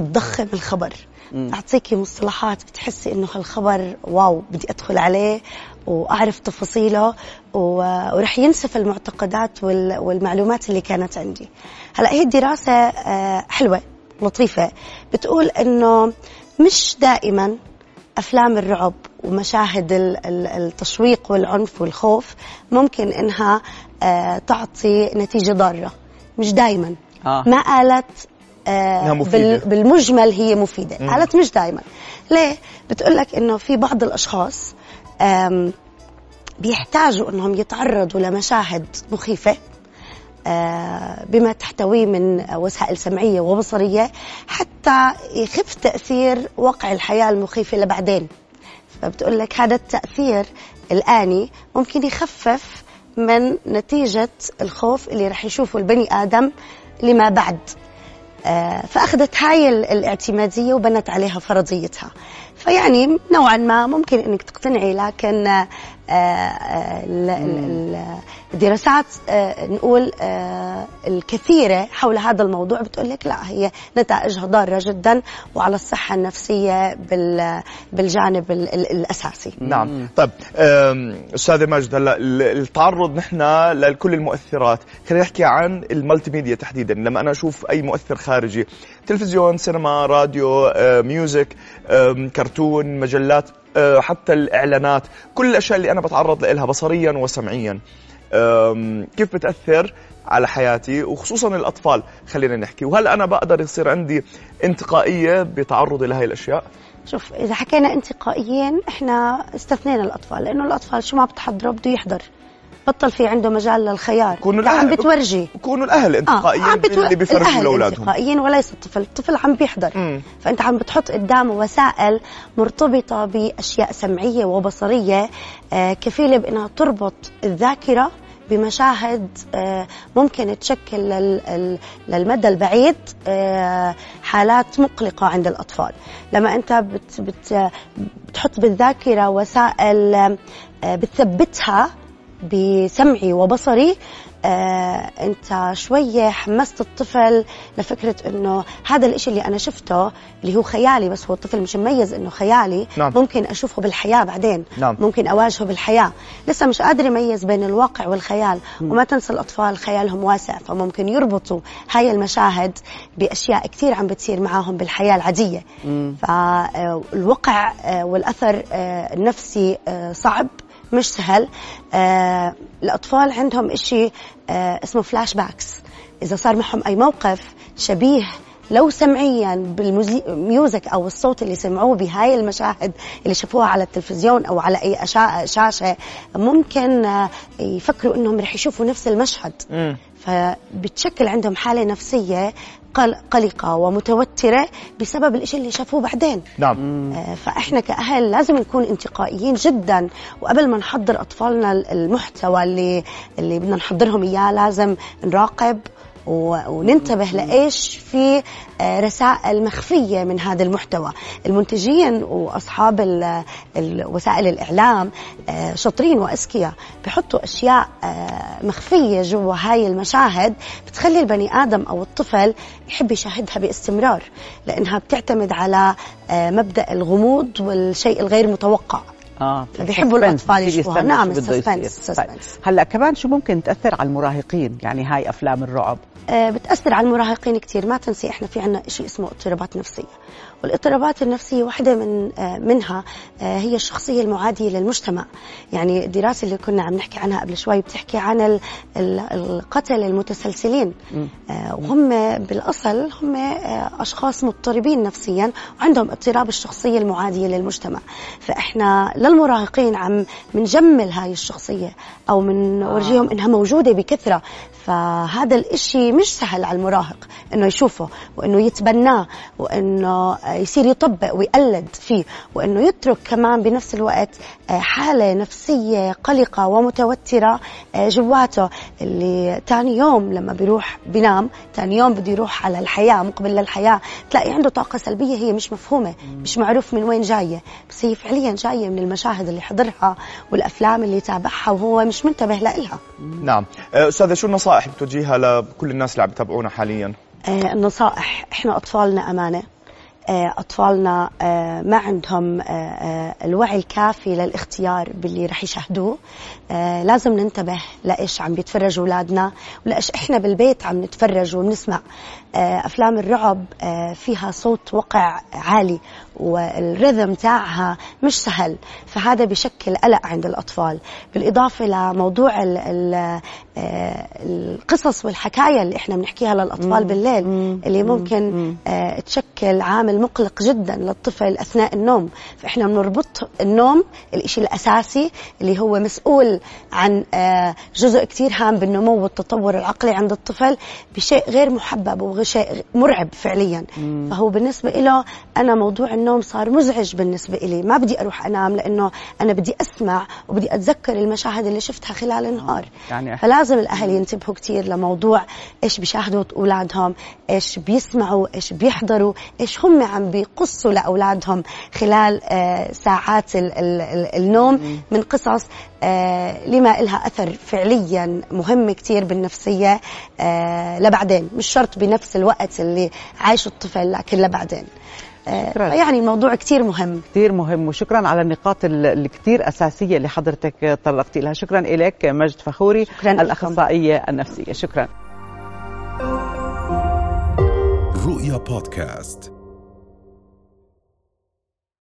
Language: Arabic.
بتضخم الخبر. تعطيكي مصطلحات بتحسي إنه هالخبر واو بدي أدخل عليه وأعرف تفاصيله ورح ينسف المعتقدات وال- والمعلومات اللي كانت عندي. هلأ هي الدراسة آه، حلوة لطيفة. بتقول إنه مش دائما أفلام الرعب ومشاهد ال- ال- التشويق والعنف والخوف ممكن إنها آه، تعطي نتيجة ضارة. مش دائما. آه. ما قالت آه، مفيدة. بال- بالمجمل هي مفيدة. قالت مش دائما ليه؟ بتقول لك إنه في بعض الأشخاص بيحتاجوا إنهم يتعرضوا لمشاهد مخيفة آه، بما تحتويه من وسائل سمعية وبصرية حتى يخف تأثير واقع الحياة المخيفة لبعدين. فبتقول لك هذا التأثير الآني ممكن يخفف من نتيجة الخوف اللي رح يشوفه البني آدم لما بعد. فأخذت هاي ال- الاعتمادية وبنت عليها فرضيتها. فيعني نوعا ما ممكن إنك تقتنعي لكن آه، آه، ال- ال- ال- الدراسات آه، نقول الكثيرة حول هذا الموضوع بتقول لك لا هي نتائجها ضارة جدا وعلى الصحة النفسية بال- بالجانب ال- ال- الأساسي. نعم. طيب أم، أستاذ ماجد هلا ال- التعرض نحن لكل المؤثرات. خلينا نحكي عن ال multimedia تحديدا. لما أنا أشوف أي مؤثر خارجي تلفزيون سينما راديو music كرتون مجلات أه، حتى الإعلانات كل الأشياء اللي أنا بتعرض لها بصريا وسمعيا. كيف بتأثر على حياتي؟ وخصوصا الأطفال خلينا نحكي. وهل أنا بقدر يصير عندي انتقائية بتعرضي لهي الأشياء؟ شوف إذا حكينا انتقائيين إحنا استثنينا الأطفال لأنه الأطفال شو ما بتحضره بده يحضر. بطل في عنده مجال للخيار. كونوا لا عم الأهل- بتورجي. يكونوا الأهل انتقائيين عم بتو- اللي بيفرجوا الأهل لأولادهم. انتقائيين وليس الطفل. الطفل عم بيحضر. مم. فأنت عم بتحط قدامه وسائل مرتبطة بأشياء سمعية وبصرية آه، كفيلة بإنها تربط الذاكرة بمشاهد آه، ممكن تشكل للمدى البعيد آه، حالات مقلقة عند الأطفال. لما أنت بت بت بتحط بالذاكرة وسائل آه، بتثبتها بسمعي وبصري. آه، انت شوية حمست الطفل لفكرة إنه هذا الإشي اللي أنا شفته اللي هو خيالي بس هو الطفل مش مميز إنه خيالي نعم. ممكن أشوفه بالحياة بعدين. نعم. ممكن أواجهه بالحياة. لسه مش قادر يميز بين الواقع والخيال. وما تنسى الأطفال خيالهم واسع فممكن يربطوا هاي المشاهد بأشياء كثير عم بتصير معاهم بالحياة العادية. فالوقع والأثر آه، النفسي آه، صعب. مش سهل. آه، الأطفال عندهم إشي آه، اسمه flashbacks إذا صار معهم أي موقف شبيه لو سمعيا بال music أو الصوت اللي سمعوه بهاي المشاهد اللي شافوها على التلفزيون أو على أي شاشة ممكن آه، يفكروا إنهم رح يشوفوا نفس المشهد. فبتشكل عندهم حالة نفسية قل- قلقة ومتوترة بسبب الإشي اللي شافوه بعدين. نعم. آه، فإحنا كأهل لازم نكون انتقائيين جدا. وقبل ما نحضر أطفالنا المحتوى اللي اللي بدنا نحضرهم إياه لازم نراقب وننتبه لإيش في آه، رسائل مخفية من هذا المحتوى. المنتجين وأصحاب وسائل الإعلام آه، شاطرين واذكياء بحطوا أشياء آه، مخفية جوا هاي المشاهد بتخلي البني آدم أو الطفل يحب يشاهدها باستمرار لأنها بتعتمد على مبدأ الغموض والشيء الغير متوقع. آه فبيحبوا الأطفال بصير يشوفوها. نعم،. السسبنس- طيب. هلأ كمان شو ممكن تأثر على المراهقين؟ يعني هاي أفلام الرعب. بتأثر على المراهقين كثير ما تنسي إحنا في عنا شيء اسمه اضطرابات نفسية. والاضطرابات النفسية واحدة من آه، منها آه، هي الشخصية المعادية للمجتمع. يعني الدراسة اللي كنا عم نحكي عنها قبل شوي بتحكي عن ال- ال- القتلة المتسلسلين. آه، وهم بالأصل هم آه، أشخاص مضطربين نفسيا وعندهم اضطراب الشخصية المعادية للمجتمع. فإحنا للمراهقين عم منجمل هاي الشخصية أو من ورجيهم إنها موجودة بكثرة. فهذا الإشي مش سهل على المراهق إنه يشوفه وإنه يتبناه وإنه يصير يطبق ويقلد فيه وإنه يترك كمان بنفس الوقت آه، حالة نفسية قلقة ومتوترة آه، جواته. اللي تاني يوم لما بيروح بينام تاني يوم بده يروح على الحياة مقبل للحياة تلاقي عنده طاقة سلبية هي مش مفهومة مش معروف من وين جاية. بس هي فعليا جاية من المشاهد اللي حضرها والأفلام اللي تابعها وهو مش منتبه لها. نعم. آه، أستاذة شو النصائح بتوجهها لكل الناس اللي عم يتابعونا حاليا؟ آه، النصائح. إحنا أطفالنا أمانة. آه، أطفالنا آه، ما عندهم الوعي الكافي للاختيار باللي رح يشاهدوه. لازم ننتبه لإيش عم بيتفرجوا أولادنا ولإيش إحنا بالبيت عم نتفرج وبنسمع. أفلام الرعب فيها صوت وقع عالي والريذم تاعها مش سهل. فهذا بشكل قلق عند الأطفال. بالإضافة لموضوع ال ال آه، القصص والحكاية اللي إحنا بنحكيها للأطفال بالليل اللي ممكن آه، تشكل عامل مقلق جدا للطفل أثناء النوم. فإحنا بنربط النوم الإشي الأساسي اللي هو مسؤول عن آه، جزء كتير هام بالنمو والتطور العقلي عند الطفل بشيء غير محبب وشيء مرعب فعليا. فهو بالنسبة له أنا موضوع النوم صار مزعج بالنسبة إلي. ما بدي أروح أنام لأنه أنا بدي أسمع وبدي أتذكر المشاهد اللي شفتها خلال النهار. يعني فلازم الأهل ينتبهوا كثير لموضوع إيش بيشاهدوا أولادهم إيش بيسمعوا إيش بيحضروا إيش هم عم بيقصوا لأولادهم خلال آه ساعات ال ال ال النوم. من قصص آه لما إلها أثر فعليا مهم كثير بالنفسية آه لبعدين. مش شرط بنفس الوقت اللي عايشه الطفل لكن لبعدين. شكرا. يعني الموضوع كثير مهم. كثير مهم. وشكرا على النقاط الكثير أساسية اللي حضرتك طرقتي لها. شكرا لك مجد فخوري شكرا الأخصائية النفسية. شكرا. رؤيا بودكاست.